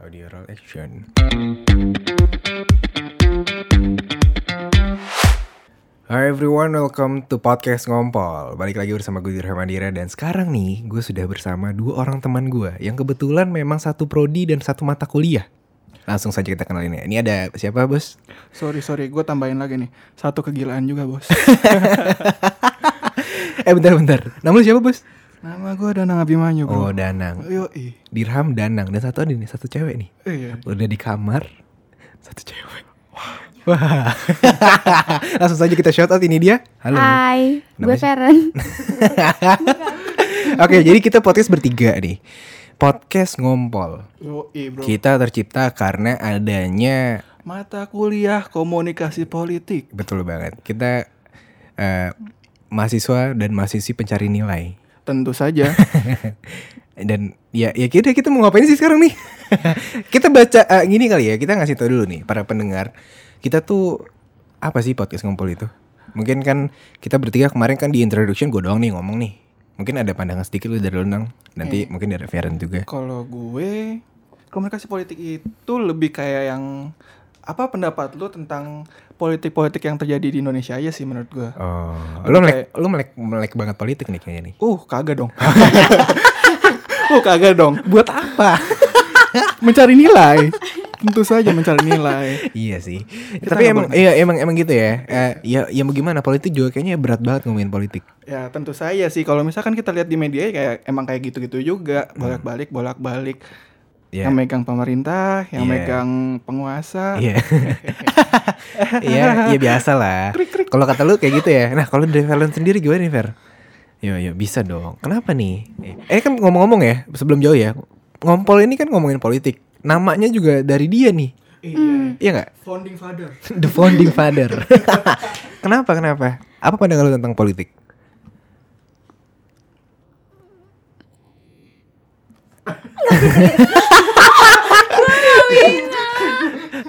Audio roll action. Hi everyone, welcome to podcast Ngompol Balik lagi bersama gue Dirham Mandira Dan sekarang nih, gue sudah bersama dua orang teman gue Yang kebetulan memang satu prodi dan satu mata kuliah Langsung saja kita kenalin ya Ini ada siapa bos? Sorry sorry, gue tambahin lagi nih satu kegilaan juga bos. Eh bentar-bentar, nama lu siapa bos? Nama gue Danang Abimanyu Oh bro. Danang. Yo Dirham Danang. Dan satu ada nih, satu cewek nih. Iya. Udah di kamar Satu cewek. Wah. Langsung saja kita shout out ini dia. Halo. Hai, gue Feren. Oke jadi kita podcast bertiga nih. Podcast ngompol. Yo ih bro. Kita tercipta karena adanya Mata kuliah komunikasi politik. Betul banget. Kita eh, Mahasiswa dan mahasiswi pencari nilai Tentu saja. Dan ya ya kita kita mau ngapain sih sekarang nih? kita baca eh, gini kali ya, kita ngasih tau dulu nih para pendengar. Kita tuh apa sih podcast ngompol itu? Mungkin kan kita bertiga kemarin kan di introduction gue doang nih ngomong nih. Mungkin ada pandangan sedikit lu dari lu Nang. Nanti mungkin dari Feren juga. Kalau gue komunikasi politik itu lebih kayak yang apa pendapat lu tentang politik-politik yang terjadi di Indonesia aja sih menurut gue. Oh, lu melek lu melek melek banget politik nih kayaknya nih. Uh, kagak dong. uh, kagak dong. Buat apa? Mencari nilai. Tentu saja mencari nilai. iya sih. Kita Tapi emang iya emang emang gitu ya. Eh, ya ya mau gimana politik juga kayaknya berat banget ngomongin politik. Ya tentu saja sih kalau misalkan kita lihat di media ya kayak emang kayak gitu-gitu juga bolak-balik bolak-balik Ya. yang megang pemerintah, yang Iya. megang penguasa. Iya. Iya, ya biasa lah. Kalau kata lu kayak gitu ya. Nah, kalau dari Valen sendiri gimana nih, Ver? Yo, yo, bisa dong. Kenapa nih? Eh kan ngomong-ngomong ya, sebelum jauh ya. Ngompol ini kan ngomongin politik. Namanya juga dari dia nih. Iya. Iya nggak? Founding father. The founding father. kenapa? Kenapa? Apa pandangan lu tentang politik?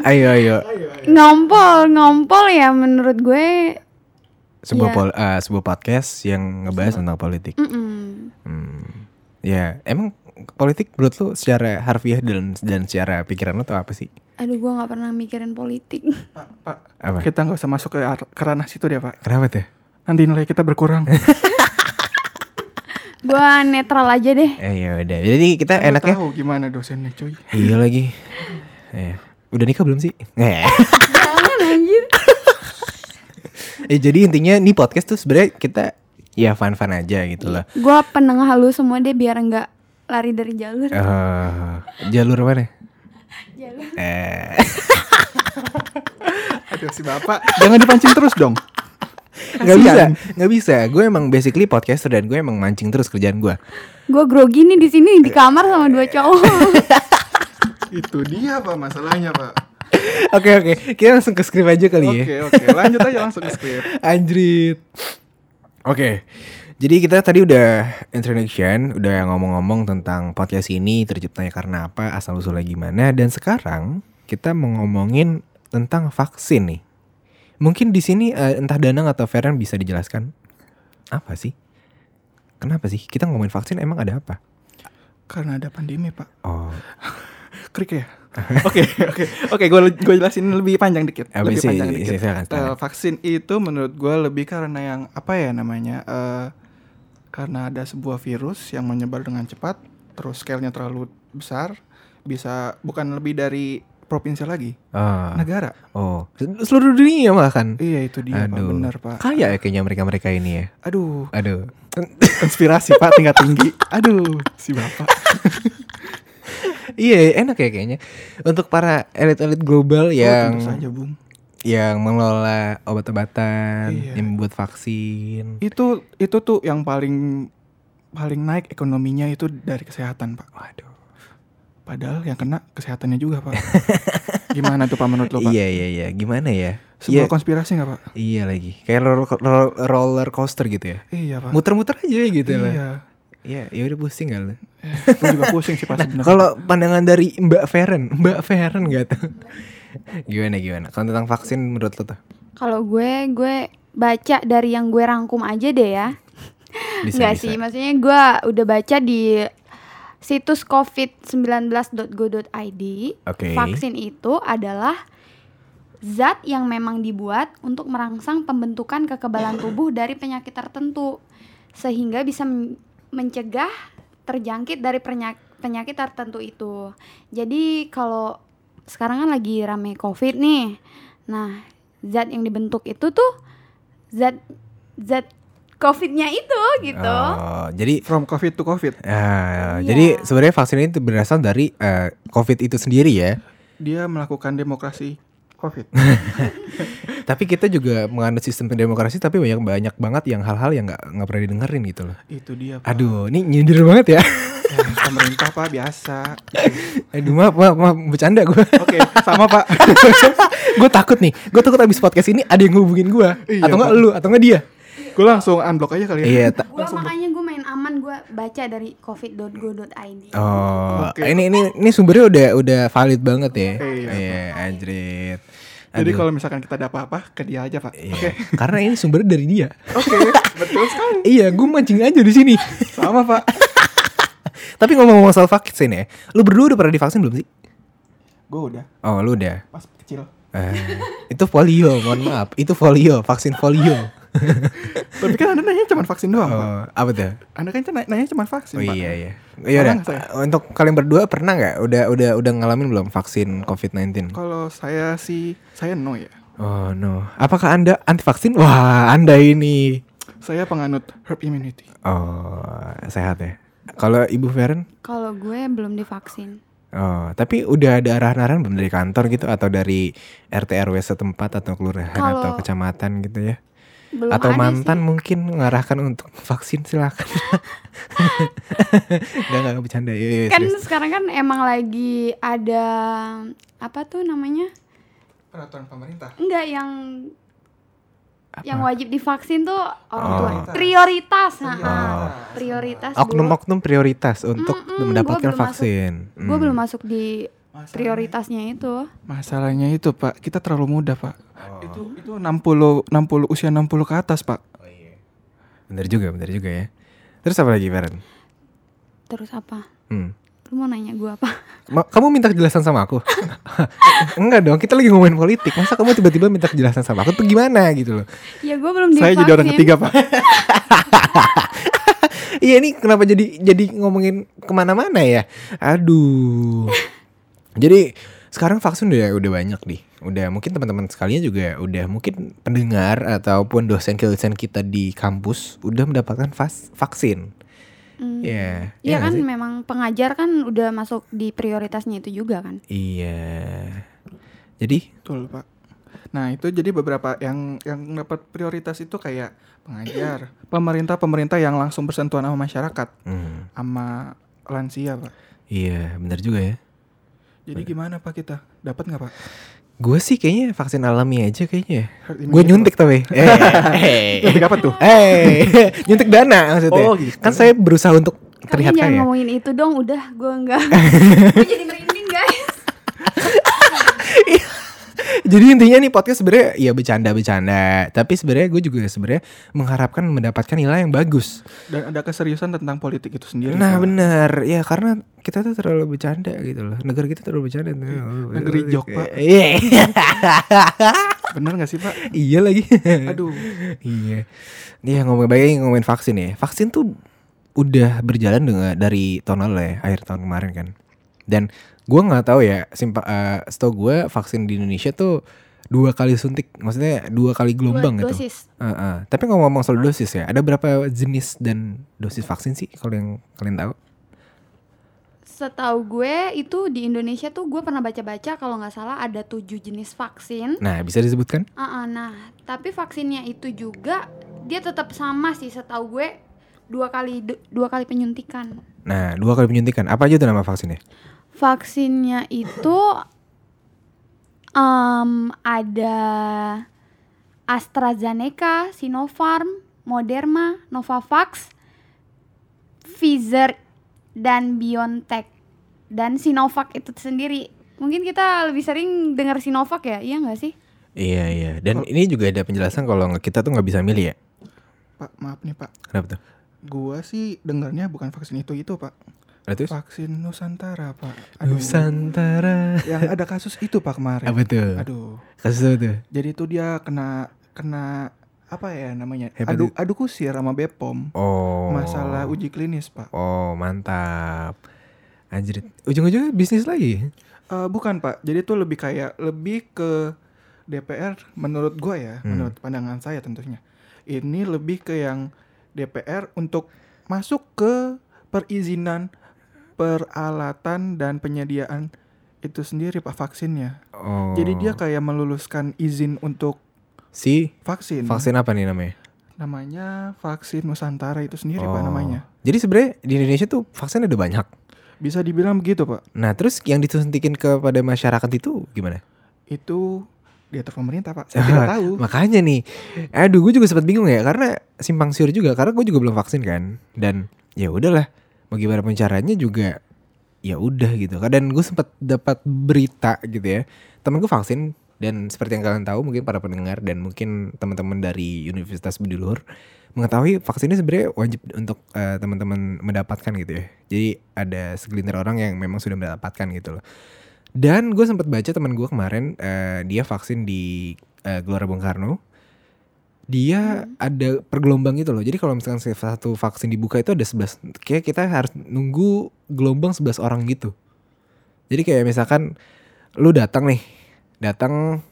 Ayo, ayo. ngompol, ngompol ya menurut gue. Sebuah Iya. pol, eh, sebuah podcast yang ngebahas tentang politik. mm-mm. Hmm. Ya, emang politik menurut lu secara harfiah dan dan secara pikiran lu tuh apa sih? Aduh, gue nggak pernah mikirin politik. Pak, Pak, Apa? kita nggak usah masuk ke, ar- ke ranah situ deh Pak. Kenapa tuh? Nanti nilai kita berkurang. gue netral aja deh. Eh ya udah. Jadi kita Nggak enaknya tahu gimana dosennya cuy. Iya lagi. Eh, udah nikah belum sih? Eh. Jangan anjir. eh jadi intinya nih podcast tuh sebenarnya kita ya fun-fun aja gitu lah. Gue penengah lu semua deh biar nggak lari dari jalur. Eh, jalur mana? Jalur. Eh. Aduh si Bapak, jangan dipancing terus dong. Gak bisa, Kasian. gak bisa. Gue emang basically podcaster dan gue emang mancing terus kerjaan gue. Gue grogi nih di sini di kamar sama dua cowok. Itu dia Pak masalahnya Pak. Oke oke, kita langsung ke skrip aja kali ya. Oke oke, lanjut aja langsung ke skrip. Anjrit. Oke. Jadi kita tadi udah introduction, udah ngomong-ngomong tentang podcast ini terciptanya karena apa, asal usulnya gimana dan sekarang kita mau ngomongin tentang vaksin nih. Mungkin di sini eh, entah Danang atau Feren bisa dijelaskan apa sih? Kenapa sih kita ngomongin vaksin emang ada apa? Karena ada pandemi Pak. Oh, Krik ya. Oke oke oke gue gue jelasin lebih panjang dikit. Apa lebih sih? panjang dikit. Silakan, silakan. Eh, vaksin itu menurut gue lebih karena yang apa ya namanya eh karena ada sebuah virus yang menyebar dengan cepat, terus scale-nya terlalu besar, bisa bukan lebih dari provinsi lagi, ah, negara. oh, seluruh dunia malah kan? Iya itu dia Pak, Aduh, bener Pak. Kaya ya kayaknya mereka-mereka ini ya. Aduh, Aduh. konspirasi Pak tingkat tinggi. Aduh, si Bapak. Iya enak ya kayaknya Untuk para elit-elit global Oh, yang saja, Bung. Yang mengelola obat-obatan Iya. Yang membuat vaksin Itu itu tuh yang paling paling naik ekonominya itu dari kesehatan, Pak. Waduh Padahal yang kena kesehatannya juga, Pak. Gimana tuh Pak menurut lo, Pak? Iya iya iya Gimana ya Sebuah Iya konspirasi nggak, Pak? Iya lagi Kayak roller, roller, roller coaster gitu ya Iya, Pak. Muter-muter aja gitu lah iya. Ya udah pusing kali Eh, Gue juga pusing sih pas sebenarnya. Kalau pandangan dari Mbak Feren Mbak Feren gak tuh Gimana gimana Kalau tentang vaksin menurut lo tuh Kalau gue, gue baca dari yang gue rangkum aja deh ya. Bisa, Enggak bisa. sih, maksudnya gue udah baca di situs covid19.go.id, Oke. vaksin itu adalah zat yang memang dibuat untuk merangsang pembentukan kekebalan tubuh dari penyakit tertentu sehingga bisa mencegah terjangkit dari penyak- penyakit tertentu itu. Jadi kalau sekarang kan lagi rame Covid nih. Nah, zat yang dibentuk itu tuh zat zat Covidnya itu gitu. Oh, jadi From COVID to COVID. ah, Iya. jadi sebenarnya vaksin ini berasal dari eh, COVID itu sendiri ya. Dia melakukan demokrasi COVID. Tapi kita juga menganut sistem demokrasi tapi banyak banyak banget yang hal-hal yang nggak nggak pernah didengerin gitu loh. Itu dia, Pak. Aduh, ini nyindir banget ya. Ya, pemerintah, Pak, biasa. Aduh, maaf, maaf, maaf bercanda gue. Oke, sama, Pak. gue takut nih, gue takut abis podcast ini ada yang ngehubungin gue, Iya, atau enggak Pak. lu, atau enggak dia. Gue langsung unblock aja kali ya. Iya. ta- Gua makanya gue main aman gue baca dari covid.go.id. oh, Oke. ini ini ini sumbernya udah udah valid banget ya. Iya, Iya, anjrit. Jadi kalau misalkan kita ada apa-apa, ke dia aja, Pak. Iya. Oke. Karena ini sumbernya dari dia. Oke, betul sekali. iya, gue mancing aja di sini. Sama, Pak. Tapi ngomong-ngomong soal vaksin ya, lu berdua udah pernah divaksin belum sih? Gue udah Oh, lu udah. pas kecil. Eh, itu polio, mohon maaf. Itu polio, vaksin polio. Tapi kan Anda nanya cuma vaksin doang, Pak. Oh, apa tuh? Anda kan nanya, nanya cuma vaksin, Oh Pak. iya iya. Iya udah. Untuk kalian berdua pernah nggak? Udah udah udah ngalamin belum vaksin COVID-19? Kalau saya sih, saya no ya. Oh no. Apakah anda anti vaksin? Wah anda ini. Saya penganut herd immunity. Oh sehat ya. Kalau ibu Feren? Kalau gue belum divaksin. Oh tapi udah ada arahan-arahan belum dari kantor gitu atau dari RT RW setempat atau kelurahan atau Kalau- kecamatan gitu ya? Belum atau mantan sih. mungkin mengarahkan untuk vaksin silakan. Enggak enggak bercanda. Iya, iya, Kan serius. sekarang kan emang lagi ada apa tuh namanya? Peraturan pemerintah. Enggak yang yang wajib divaksin tuh orang tua. Oh. Prioritas, nah, Prioritas. ah. prioritas. Oknum-oknum prioritas untuk Mm-mm, mendapatkan gua vaksin. Gue Hmm. belum masuk di Masalahnya- prioritasnya itu. Masalahnya itu, Pak, kita terlalu muda, Pak. Oh. Itu itu 60 60 usia 60 ke atas, Pak. Bener juga, bener juga ya. Terus apa lagi, Feren? Terus apa? Hmm. Lu mau nanya gue apa? Ma- kamu minta kejelasan sama aku? Enggak dong, kita lagi ngomongin politik. Masa kamu tiba-tiba minta kejelasan sama aku tuh gimana gitu loh? ya gue belum Saya divaksin. jadi orang ketiga, Pak. Iya ini kenapa jadi jadi ngomongin ke mana-mana ya? Aduh. jadi sekarang vaksin udah udah banyak nih. Udah mungkin teman-teman sekalian juga udah mungkin pendengar ataupun dosen-dosen kita di kampus udah mendapatkan vas- vaksin. Hmm. Iya. Iya nggak kan sih? memang pengajar kan udah masuk di prioritasnya itu juga kan. Iya. Jadi Betul, Pak. Nah, itu jadi beberapa yang yang dapat prioritas itu kayak pengajar, pemerintah-pemerintah yang langsung bersentuhan sama masyarakat, hmm, sama lansia, Pak. iya benar juga ya. Jadi gimana, Pak, kita? Dapat nggak, Pak? Gue sih kayaknya vaksin alami aja kayaknya. Herd Gue nyuntik tapi. Eh, eh. Nyuntik apa tuh? Eh, nyuntik dana maksudnya. Oh, gitu. Kan saya berusaha untuk terlihat Kalian jangan kaya. ngomongin itu dong, udah gue enggak. gue jadi merinding guys. Jadi intinya nih podcast sebenarnya ya bercanda-bercanda, tapi sebenarnya gue juga sebenarnya mengharapkan mendapatkan nilai yang bagus. Dan ada keseriusan tentang politik itu sendiri. Nah, benar. Ya karena kita tuh terlalu bercanda gitu loh. Negara kita terlalu bercanda. negeri jok, Pak. Iya. Bener nggak sih, Pak? iya lagi. Aduh. iya. Iya ngomong baik ngomongin vaksin ya. Vaksin tuh udah berjalan dengan dari tahun lalu ya, akhir tahun kemarin kan. Dan gua nggak tahu ya, simpa, eh, setahu gue vaksin di Indonesia tuh dua kali suntik, maksudnya dua kali gelombang Dua gitu. dosis. Eh, eh. Tapi ngomong-ngomong soal dosis ya, ada berapa jenis dan dosis vaksin sih kalau yang kalian tahu? Setahu gue itu di Indonesia tuh gue pernah baca-baca kalau nggak salah ada tujuh jenis vaksin. Nah, bisa disebutkan? Ah, ah, nah, tapi vaksinnya itu juga dia tetap sama sih setahu gue dua kali du- dua kali penyuntikan. Nah, dua kali penyuntikan. Apa aja tuh nama vaksinnya? Vaksinnya itu em, ada AstraZeneca, Sinopharm, Moderna, Novavax, Pfizer dan BioNTech dan Sinovac itu sendiri. Mungkin kita lebih sering dengar Sinovac ya, iya nggak sih? Iya, iya. Dan ini juga ada penjelasan kalau kita tuh nggak bisa milih ya. Pak, maaf nih, Pak. Kenapa tuh? Gua sih dengarnya bukan vaksin itu itu, Pak. Nah, terus? Vaksin Nusantara, Pak. Aduh. Nusantara. Yang ada kasus itu, Pak, kemarin. Apa tuh? Aduh. Kasus apa tuh? Jadi itu dia kena kena apa ya namanya? Hebat Adu adu kusir sama Bepom. Oh. Masalah uji klinis, Pak. Oh, mantap. Anjir, ujung-ujungnya bisnis lagi. Eh, bukan, Pak. Jadi itu lebih kayak lebih ke DPR menurut gua ya, Hmm. menurut pandangan saya tentunya. Ini lebih ke yang DPR untuk masuk ke perizinan peralatan dan penyediaan itu sendiri Pak vaksinnya. Oh. Jadi dia kayak meluluskan izin untuk si vaksin. vaksin apa nih namanya? Namanya vaksin Nusantara itu sendiri Pak Oh. namanya. Jadi sebenarnya di Indonesia tuh vaksin ada banyak. Bisa dibilang begitu Pak. Nah, terus yang disuntikin kepada masyarakat itu gimana? Itu diatur pemerintah Pak. Saya tidak tahu. Makanya nih, aduh gue juga sempat bingung ya karena simpang siur juga karena gue juga belum vaksin kan dan ya udahlah pun caranya juga ya udah gitu. Dan gue sempat dapat berita gitu ya temen gue vaksin dan seperti yang kalian tahu mungkin para pendengar dan mungkin teman-teman dari Universitas Budi Luhur mengetahui vaksin ini sebenarnya wajib untuk eh, teman-teman mendapatkan gitu ya. Jadi ada segelintir orang yang memang sudah mendapatkan gitu loh. Dan gue sempat baca teman gue kemarin eh, dia vaksin di eh, Gelora Bung Karno. Dia ada pergelombang gitu loh. Jadi kalau misalkan satu vaksin dibuka itu ada 11 kayak kita harus nunggu gelombang 11 orang gitu. Jadi kayak misalkan lu datang nih, datang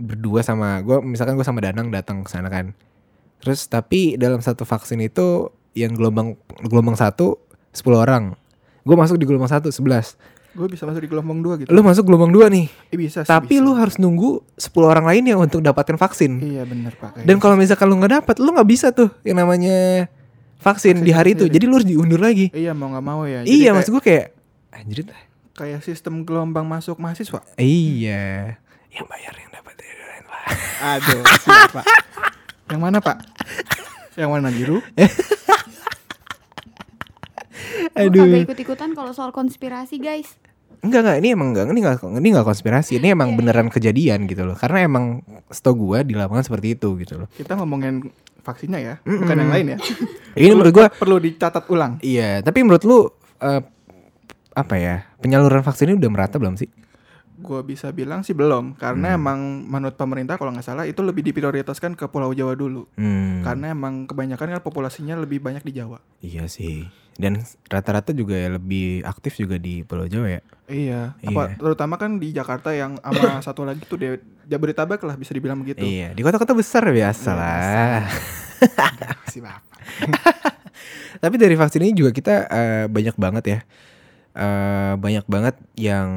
berdua sama gue misalkan gue sama Danang datang ke sana kan. Terus tapi dalam satu vaksin itu yang gelombang gelombang satu 10 orang. Gue masuk di gelombang satu 11. Gue bisa masuk di gelombang dua gitu. Lu masuk gelombang dua nih. Eh, bisa sih, Tapi bisa. lu harus nunggu 10 orang lainnya untuk dapatkan vaksin. Iya bener Pak. Dan kalau misalkan lu nggak dapat, lu nggak bisa tuh yang namanya vaksin, Vaksin di hari itu. Jadi lu harus diundur lagi. Iya mau nggak mau ya. Jadi iya, kayak, maksud gue kayak anjir. Kayak sistem gelombang masuk mahasiswa. Iya. Yang bayar yang dapat dari lain lah. Aduh, siap, Pak. Yang mana, Pak? Yang warna biru? Aduh. kagak ikut-ikutan kalau soal konspirasi guys. Enggak enggak ini emang enggak ini enggak ini enggak konspirasi. Ini emang Iya, beneran kejadian gitu loh. Karena emang setahu gua di lapangan seperti itu gitu loh. Kita ngomongin vaksinnya ya, Mm-mm. bukan yang lain ya. Ini menurut gua perlu dicatat ulang. iya, tapi menurut lu eh, apa ya? Penyaluran vaksin ini udah merata belum sih? Gue bisa bilang sih belum, karena Hmm. emang menurut pemerintah kalau nggak salah itu lebih diprioritaskan ke Pulau Jawa dulu. Hmm. Karena emang kebanyakan kan populasinya lebih banyak di Jawa. Iya sih. Dan rata-rata juga ya lebih aktif juga di Pulau Jawa ya. Iya, Iya. apa terutama kan di Jakarta yang sama satu lagi tuh di Jabodetabek lah bisa dibilang begitu. Iya, di kota-kota besar biasa lah. Tapi dari vaksin ini juga kita eh, banyak banget ya. Eh, banyak banget yang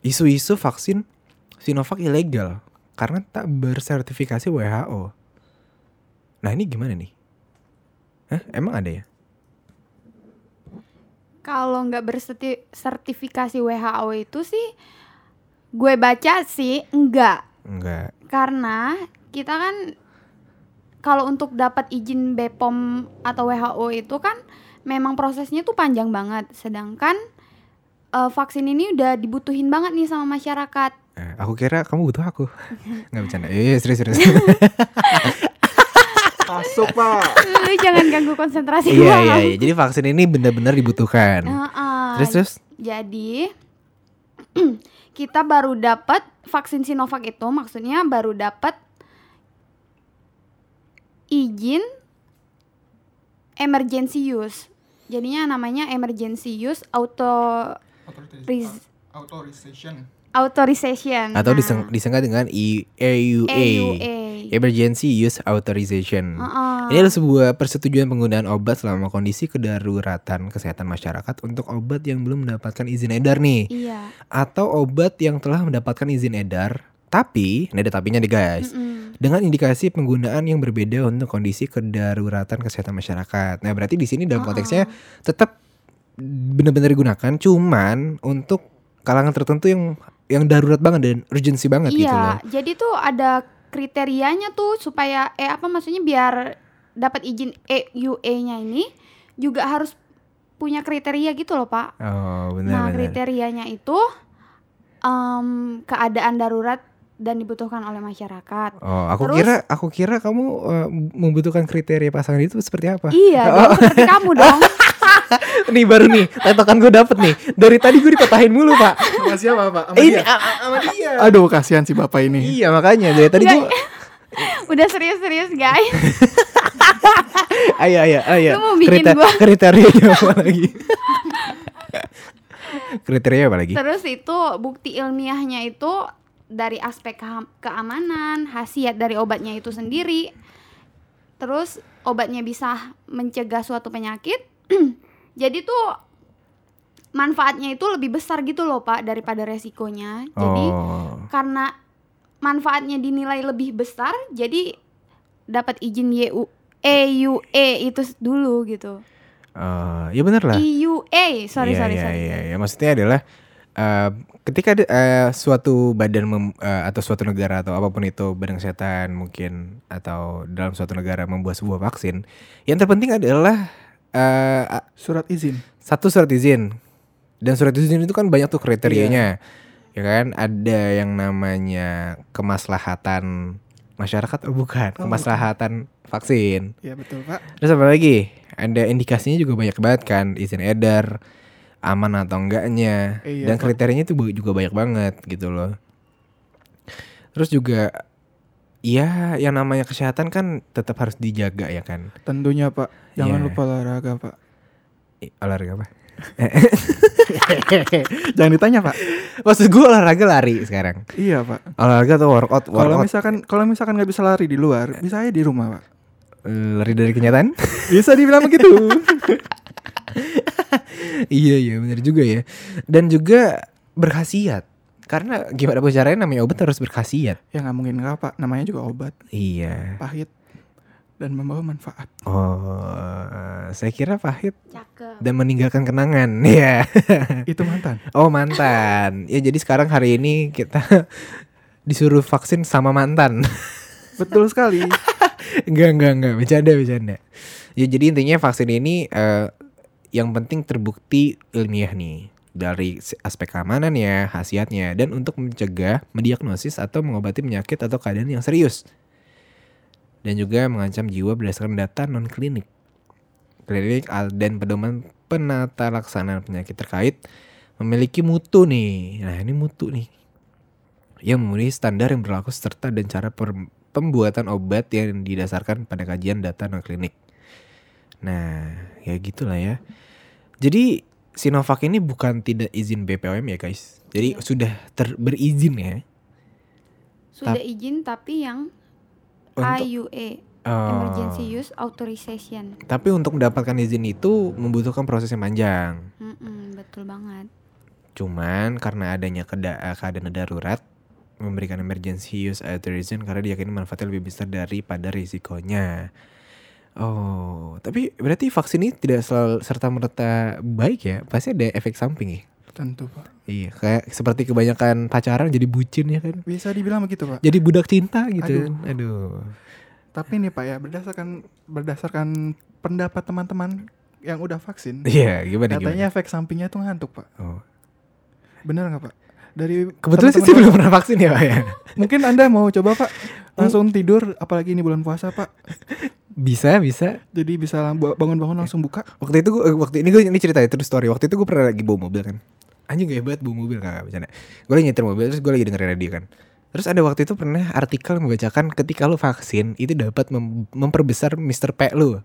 isu-isu vaksin Sinovac ilegal karena tak bersertifikasi WHO. Nah ini gimana nih? Hah, emang ada ya? Kalau nggak bersertifikasi WHO itu sih gue baca sih enggak Enggak. karena kita kan kalau untuk dapat izin BPOM atau WHO itu kan memang prosesnya tuh panjang banget sedangkan eh, vaksin ini udah dibutuhin banget nih sama masyarakat Eh, aku kira kamu butuh aku. Nggak bercanda. Eh, serius serius. Masuk, Pak. Lu jangan ganggu konsentrasi iya, gua. iya, iya. Jadi vaksin ini benar-benar dibutuhkan. Heeh. Terus terus? Jadi kita baru dapat vaksin Sinovac itu maksudnya baru dapat izin emergency use. Jadinya namanya emergency use auto Riz- Authorization. authorization. Atau Nah, diseng- disingkat dengan E- EUA. EUA. Emergency Use Authorization. Heeh. Ini adalah sebuah persetujuan penggunaan obat selama kondisi kedaruratan kesehatan masyarakat untuk obat yang belum mendapatkan izin edar nih, Iya. atau obat yang telah mendapatkan izin edar, tapi, ini ada tapinya nih guys, Mm-mm. dengan indikasi penggunaan yang berbeda untuk kondisi kedaruratan kesehatan masyarakat. Nah, berarti di sini dalam Oh. konteksnya tetap benar-benar digunakan, cuman untuk kalangan tertentu yang yang darurat banget dan urgensi banget gitu loh. Iya, jadi tuh ada kriterianya tuh supaya eh apa maksudnya biar dapat izin EUA-nya ini juga harus punya kriteria gitu loh, Pak. Oh, nah, benar-benar. kriterianya itu em, keadaan darurat dan dibutuhkan oleh masyarakat. Oh, aku Terus- kira aku kira kamu eh, membutuhkan kriteria pasangan itu seperti apa? Iya, dong, seperti kamu dong. nih baru nih, tetokan gue dapet nih. Dari tadi gue dipatahin mulu pak. Sama siapa pak? Sama Ini dia? sama dia. Aduh kasihan si bapak ini. Iya makanya dari tadi gue. Udah serius-serius guys. Ayo ayo ayo. Lu mau bikin Kriter- gua? Kriterianya apa lagi? Kriteria apa lagi? Terus itu bukti ilmiahnya itu dari aspek keamanan, khasiat dari obatnya itu sendiri. Terus obatnya bisa mencegah suatu penyakit. Jadi tuh manfaatnya itu lebih besar gitu loh Pak daripada resikonya. Jadi Oh. karena manfaatnya dinilai lebih besar, jadi dapat izin YU EUE itu dulu gitu. Eh, ya bener lah. EUA, sorry Iya, sorry iya, sorry. iya, iya. Maksudnya adalah eh, ketika ada, eh, suatu badan mem- eh, atau suatu negara atau apa pun itu badan kesehatan mungkin atau dalam suatu negara membuat sebuah vaksin, yang terpenting adalah a- Surat izin. satu surat izin. Dan surat izin itu kan banyak tuh kriterianya. Ya kan? Ada yang namanya kemaslahatan masyarakat oh bukan, Oh, kemaslahatan vaksin. Iya betul pak. Terus apa lagi? Ada indikasinya juga banyak banget kan, izin edar, aman atau enggaknya. Iya, Dan kriterianya itu juga banyak banget gitu loh. Terus juga ya yang namanya kesehatan kan tetap harus dijaga ya kan. Tentunya pak. Jangan Iya. lupa olahraga pak. Olahraga apa? Jangan ditanya pak. Maksud gue olahraga lari sekarang. Iya pak. Olahraga tuh workout, Kalau workout. misalkan kalau misalkan nggak bisa lari di luar, bisa aja di rumah pak. lari dari kenyataan. Bisa dibilang begitu. iya iya benar juga ya. Dan juga berkhasiat. Karena gimana pun caranya namanya obat harus berkhasiat. ya nggak mungkin nggak pak. Namanya juga obat. Iya. Pahit dan membawa manfaat. Oh, saya kira pahit Cakep. dan meninggalkan kenangan. Iya. Itu mantan. oh, mantan. Ya jadi sekarang hari ini kita disuruh vaksin sama mantan. Betul sekali. enggak, enggak, enggak. Bercanda, bercanda. Ya jadi intinya vaksin ini eh, yang penting terbukti ilmiah nih dari aspek keamanannya, khasiatnya dan untuk mencegah, mendiagnosis atau mengobati penyakit atau keadaan yang serius. Dan juga mengancam jiwa berdasarkan data non klinik. Dan pedoman penata laksanaan penyakit terkait memiliki mutu nih. Nah, ini mutu nih. Yang memenuhi standar yang berlaku serta dan cara pembuatan obat yang didasarkan pada kajian data non klinik. Nah, ya gitulah ya. Jadi Sinovac ini bukan tidak izin BPOM ya guys. Jadi sudah ter- berizin ya. Sudah Tap- izin tapi yang Untuk, IUA, Oh. Emergency Use Authorization. Tapi untuk mendapatkan izin itu membutuhkan proses yang panjang. Mm-mm, betul banget. Cuman karena adanya eh, keadaan darurat memberikan emergency use authorization karena diyakini manfaatnya lebih besar daripada risikonya. Oh, tapi berarti vaksin ini tidak selalu serta merta baik ya? Pasti ada efek samping ya? Tentu pak. Iya, kayak seperti kebanyakan pacaran jadi bucin ya kan? Bisa dibilang begitu pak. Jadi budak cinta gitu. Aduh. Tapi nih pak ya berdasarkan berdasarkan pendapat teman-teman yang udah vaksin, Iya, gimana katanya gimana? efek sampingnya tuh ngantuk pak. Oh. Bener nggak pak? Dari Kebetulan sih teman-teman saya belum pernah vaksin ya, Pak ya. Mungkin anda mau coba pak langsung tidur, apalagi ini bulan puasa pak. Bisa, bisa. Jadi bisa lang- bangun-bangun langsung buka. Waktu itu gua, eh, waktu ini gue ini cerita itu story. Waktu itu gue pernah lagi bawa mobil kan. Anjing gak hebat bawa mobil gak bercanda. Gue lagi nyetir mobil terus gue lagi dengerin radio kan. Terus ada waktu itu pernah artikel membacakan ketika lu vaksin itu dapat mem- memperbesar Mr. P lu.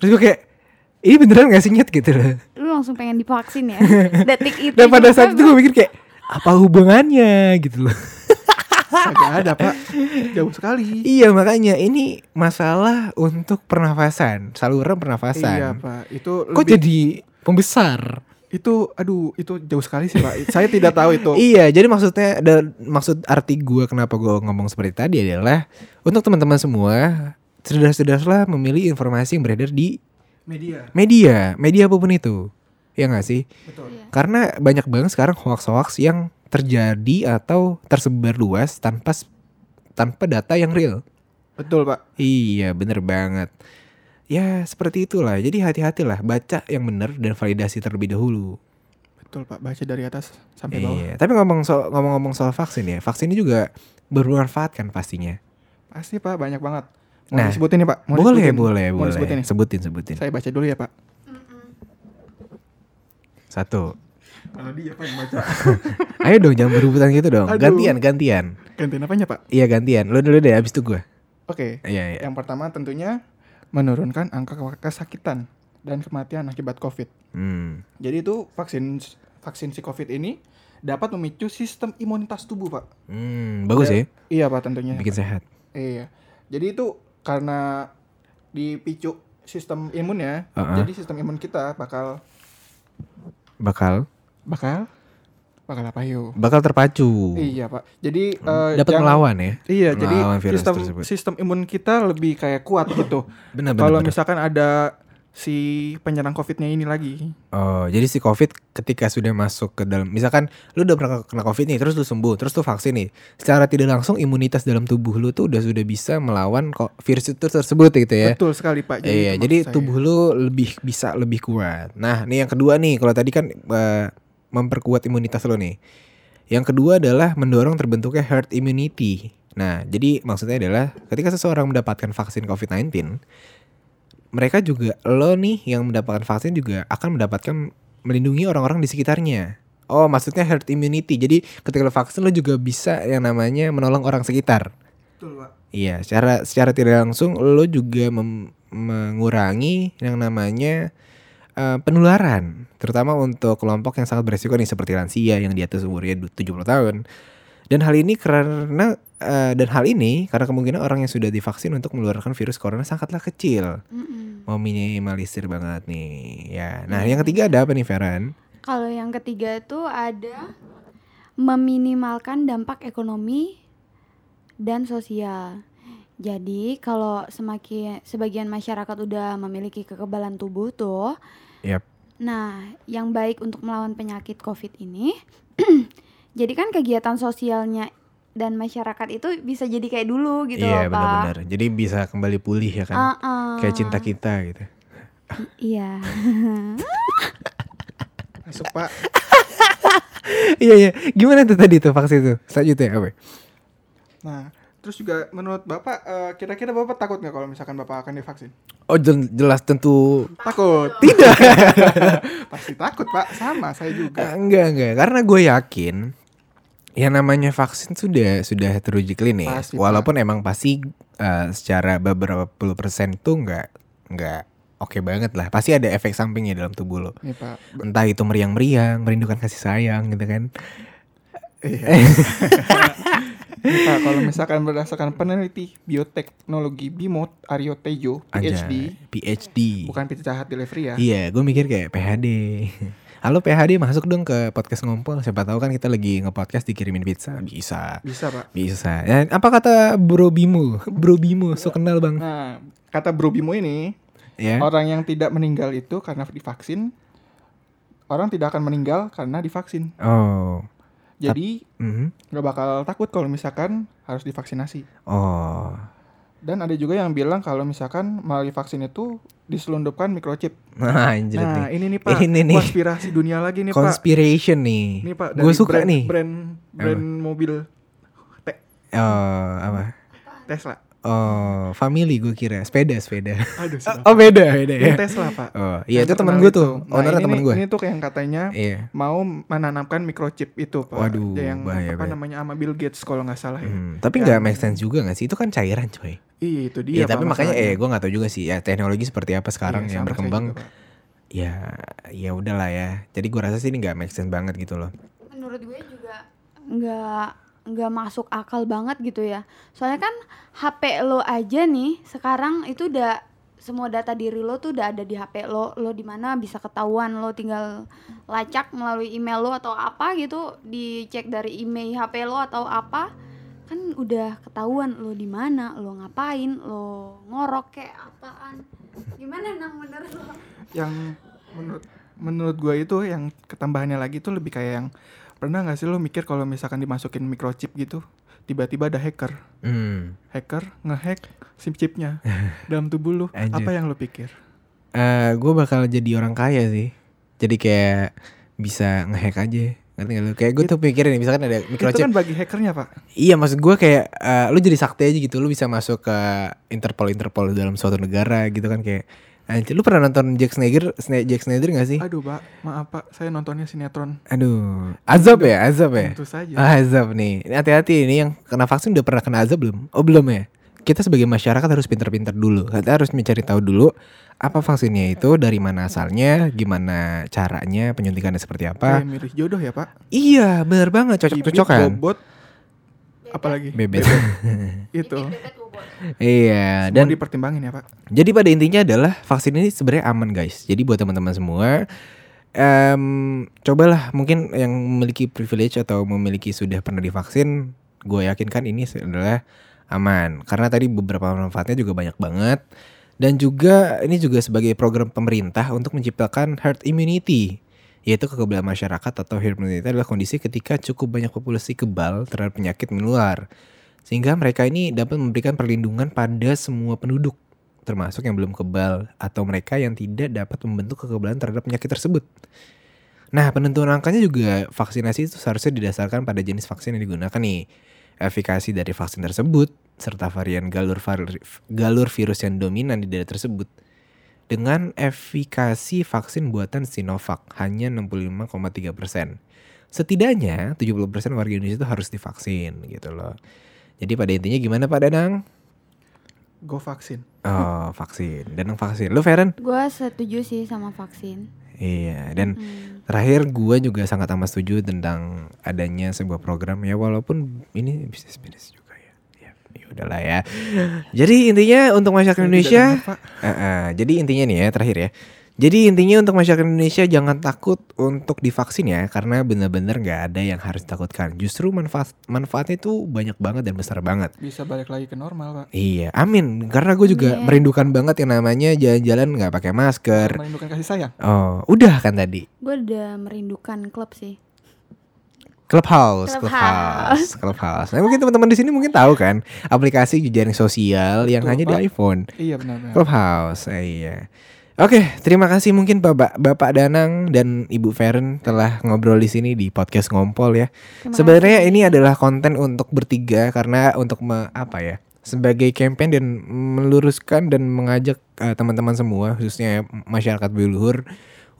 Terus gue kayak ini beneran gak sih nyet gitu loh. Lu langsung pengen divaksin ya? Detik itu. Dan pada juga saat itu gue mikir kayak apa hubungannya gitu loh. Agak ada pak. Jauh sekali. iya makanya ini masalah untuk pernafasan, saluran pernafasan. Iya pak. Itu Kok lebih- jadi pembesar? itu aduh itu jauh sekali sih pak. Saya tidak tahu itu. Iya, jadi maksudnya dan maksud arti gua kenapa gua ngomong seperti tadi adalah untuk teman-teman semua cerdas-cerdaslah memilih informasi yang beredar di Media. media, media apa pun itu. Ya nggak sih? Betul. Iya. Karena banyak banget sekarang hoax-hoax yang terjadi atau tersebar luas tanpa tanpa data yang real. Betul pak. Iya, bener banget. Ya, seperti itulah. Jadi hati-hatilah baca yang benar dan validasi terlebih dahulu. Betul pak. Baca dari atas sampai bawah. Iya, tapi ngomong soal ngomong-ngomong soal vaksin ya, vaksin ini juga bermanfaat kan pastinya. Pasti pak banyak banget. Mau Nah, disebutin nih pak. Mau boleh, disebutin? boleh, Mau boleh. disebutin nih. Sebutin, sebutin. Saya baca dulu ya pak. Satu. Kalau dia apa yang baca? Ayo dong jangan berebutan gitu dong. Aduh. Gantian, gantian. Gantian apanya pak? Iya gantian. Lu dulu deh abis itu gue. Oke. Iya, iya. Yang pertama tentunya menurunkan angka kesakitan dan kematian akibat COVID. Hmm. Jadi itu vaksin vaksin si COVID ini dapat memicu sistem imunitas tubuh pak. Hmm, bagus ya. Iya pak tentunya. Bikin sehat. Iya. Jadi itu karena dipicu sistem imunnya, Uh-uh. jadi sistem imun kita bakal Bakal bakal bakal apa yuk? bakal terpacu. Iya pak. Jadi Hmm. Dapat yang- melawan ya. Iya, jadi Melawan virus sistem tersebut. sistem imun kita lebih kayak kuat gitu. Benar benar. Kalau misalkan ada si penyerang COVID-nya ini lagi. Oh, jadi si COVID ketika sudah masuk ke dalam, misalkan lu udah pernah kena COVID nih, terus lu sembuh, terus lu vaksin nih, secara tidak langsung imunitas dalam tubuh lu tuh udah sudah bisa melawan kok virus itu tersebut gitu ya. Betul sekali Pak. Iya, jadi maksud saya. tubuh lu lebih bisa lebih kuat. Nah, nih yang kedua nih, kalau tadi kan eh, memperkuat imunitas lu nih. Yang kedua adalah mendorong terbentuknya herd immunity. Nah, jadi maksudnya adalah ketika seseorang mendapatkan vaksin COVID-19, mereka juga lo nih yang mendapatkan vaksin juga akan mendapatkan melindungi orang-orang di sekitarnya. Oh, maksudnya herd immunity. Jadi ketika lo vaksin lo juga bisa yang namanya menolong orang sekitar. Betul Pak. Iya, secara secara tidak langsung lo juga mem- mengurangi yang namanya eh, penularan, terutama untuk kelompok yang sangat beresiko nih seperti lansia yang di atas umurnya du- 70 tahun. Dan hal ini karena eh, dan hal ini karena kemungkinan orang yang sudah divaksin untuk menularkan virus corona sangatlah kecil. Mm-mm. Mau minimalisir banget nih. Ya. Nah, yang ketiga ada apa nih, Feran? Kalau yang ketiga itu ada meminimalkan dampak ekonomi dan sosial. Jadi kalau semakin sebagian masyarakat udah memiliki kekebalan tubuh tuh, Yap. nah yang baik untuk melawan penyakit COVID ini, jadi kan kegiatan sosialnya dan masyarakat itu bisa jadi kayak dulu gitu iya, loh pak. benar-benar. Jadi bisa kembali pulih ya kan. Uh-uh. Kayak cinta kita gitu. Iya. Masuk Pak. iya, iya. Gimana tuh tadi tuh vaksin tuh? Selanjutnya apa? Nah, terus juga menurut Bapak eh, kira-kira Bapak takut nggak kalau misalkan Bapak akan divaksin? Oh jel- jelas tentu Takut. tidak. Pasti takut Pak. Sama saya juga. enggak enggak karena gue yakin yang namanya vaksin sudah sudah teruji klinis. Pasti, Pak. Walaupun emang pasti eh, secara beberapa puluh persen tuh enggak enggak oke banget lah. Pasti ada efek sampingnya dalam tubuh lo. Nih Pak. Entah itu meriang-meriang, merindukan kasih sayang gitu kan. Iya. Pak, kalau misalkan berdasarkan peneliti bioteknologi Bimot Aryo Tejo, Aja, PhD, PhD. bukan Pizza Hut Delivery ya. Iya, gue mikir kayak PHD. Halo PHD masuk dong ke podcast ngompol. Siapa tahu kan kita lagi nge-podcast dikirimin pizza. Bisa. Bisa Pak. Bisa. Dan apa kata Bro Bimo? Bro Bimo, so kenal bang. Nah, kata Bro Bimo ini, Ya. orang yang tidak meninggal itu karena divaksin, orang tidak akan meninggal karena divaksin. Oh. Jadi Mhm. nggak bakal takut kalau misalkan harus divaksinasi. Oh. Dan ada juga yang bilang kalau misalkan melalui vaksin itu diselundupkan microchip. Nah, Nah, nih. ini nih Pak, Ini nih. konspirasi dunia lagi nih Pak. Conspiration nih. Ini Pak, Gue suka brand, nih. Brand brand mobil Oh, apa? Tesla. Oh, family gue kira. Sepeda, sepeda. Aduh? Oh, beda, beda ya. Tesla Pak. Oh, iya itu teman gue tuh. Nah, Owner ini teman gue. Ini tuh yang katanya Iya. mau menanamkan microchip itu Pak. Waduh, yang bahaya, apa bahaya. namanya sama Bill Gates kalau nggak salah ya. Hmm, tapi nggak make sense juga gak sih? Itu kan cairan coy. Iya itu dia. Iya, tapi Pak, makanya masalahnya. eh gue nggak tahu juga sih ya teknologi seperti apa sekarang Iya, yang berkembang. juga, Pak. Ya, ya udahlah ya. Jadi gue rasa sih ini nggak make sense banget gitu loh. menurut gue juga nggak nggak masuk akal banget gitu ya. Soalnya kan HP lo aja nih sekarang itu udah semua data diri lo tuh udah ada di HP lo. Lo di mana bisa ketahuan lo tinggal lacak melalui email lo atau apa gitu dicek dari email HP lo atau apa kan udah ketahuan lo di mana lo ngapain lo ngorok kayak apaan. Gimana nang menurut lo? Yang menurut menurut gue itu yang ketambahannya lagi tuh lebih kayak yang pernah nggak sih lo mikir kalau misalkan dimasukin microchip gitu tiba-tiba ada hacker Hmm. hacker ngehack sim chipnya dalam tubuh lo apa yang lo pikir Eh, gue bakal jadi orang kaya sih. Jadi kayak bisa ngehack aja. Ngerti gak lu? Kayak gue tuh pikirin misalkan ada itu microchip. kan bagi hackernya pak Iya maksud gue kayak eh, lu jadi sakti aja gitu. Lu bisa masuk ke Interpol Interpol dalam suatu negara gitu kan kayak Anjir, lu pernah nonton Jack Snyder, Sna- Jack Snyder gak sih? Aduh pak, maaf pak, saya nontonnya sinetron. Aduh, azab ya, azab ya. Tentu saja. Ah, azab nih. Ini hati-hati ini yang kena vaksin udah pernah kena azab belum? Oh belum ya. Kita sebagai masyarakat harus pinter-pinter dulu. Kita harus mencari tahu dulu apa vaksinnya itu, dari mana asalnya, gimana caranya, penyuntikannya seperti apa. Kayak milih jodoh ya pak. Iya, bener banget, Bibit, cocok-cocokan. Bobot, apalagi Bebet. itu. Iya, Dan dan dipertimbangin ya pak. Jadi pada intinya adalah vaksin ini sebenarnya aman guys. Jadi buat teman-teman semua, em, cobalah mungkin yang memiliki privilege atau memiliki sudah pernah divaksin, gue yakinkan ini adalah aman. Karena tadi beberapa manfaatnya juga banyak banget. Dan juga ini juga sebagai program pemerintah untuk menciptakan herd immunity yaitu kekebalan masyarakat atau herd immunity adalah kondisi ketika cukup banyak populasi kebal terhadap penyakit menular sehingga mereka ini dapat memberikan perlindungan pada semua penduduk termasuk yang belum kebal atau mereka yang tidak dapat membentuk kekebalan terhadap penyakit tersebut. Nah, penentuan angkanya juga vaksinasi itu seharusnya didasarkan pada jenis vaksin yang digunakan nih, efikasi dari vaksin tersebut serta varian galur galur virus yang dominan di daerah tersebut. Dengan efikasi vaksin buatan Sinovac hanya 65,3 persen. Setidaknya 70 persen warga Indonesia itu harus divaksin gitu loh. Jadi pada intinya gimana Pak Danang? Go vaksin. Oh, vaksin. Danang vaksin. Lu Feren? Gue setuju sih sama vaksin. Iya, dan Hmm. terakhir gua juga sangat amat setuju tentang adanya sebuah program ya walaupun ini bisnis bisnis juga ya. Ya, ya udahlah ya. Jadi intinya untuk masyarakat Indonesia. Eh, eh, jadi intinya nih ya terakhir ya. Jadi intinya untuk masyarakat Indonesia jangan takut untuk divaksin ya karena benar-benar nggak ada yang harus ditakutkan. Justru manfaat manfaatnya itu banyak banget dan besar banget. Bisa balik lagi ke normal pak. Iya, amin. Karena gue juga Amin. merindukan banget yang namanya jalan-jalan nggak pakai masker. Merindukan kasih sayang. Oh, udah kan tadi. Gue udah merindukan klub sih. Clubhouse, Clubhouse, Clubhouse. Clubhouse. Nah, mungkin teman-teman di sini mungkin tahu kan aplikasi jejaring sosial yang Betul, hanya di Pak. iPhone. Iya benar-benar. Clubhouse, eh, iya. Oke, terima kasih mungkin Bapak Bapak Danang dan Ibu Feren telah ngobrol di sini di podcast Ngompol ya. Terima Sebenarnya kasih. ini adalah konten untuk bertiga karena untuk me- apa ya? Sebagai campaign dan meluruskan dan mengajak eh, teman-teman semua khususnya masyarakat Buluhur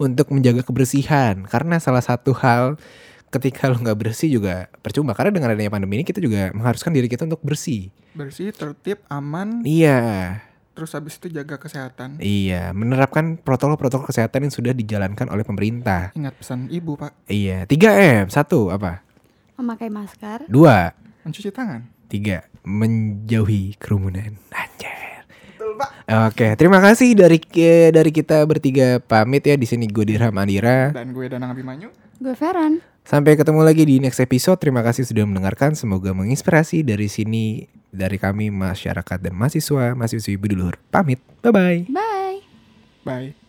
untuk menjaga kebersihan karena salah satu hal ketika lo nggak bersih juga percuma karena dengan adanya pandemi ini kita juga mengharuskan diri kita untuk bersih. Bersih, tertib, aman. Iya. Terus habis itu jaga kesehatan. Iya, menerapkan protokol-protokol kesehatan yang sudah dijalankan oleh pemerintah. Ingat pesan ibu pak. Iya, 3M. Satu, apa? Memakai masker. Dua, Mencuci tangan. tiga, menjauhi kerumunan. Anjir. Betul pak. Oke, terima kasih dari dari kita bertiga pamit ya di sini gue Dirham Andira. Dan gue Danang Abimanyu. Gue Feren. Sampai ketemu lagi di next episode. Terima kasih sudah mendengarkan. Semoga menginspirasi dari sini dari kami masyarakat dan mahasiswa mahasiswi Budulur. Pamit. Bye bye. Bye. Bye.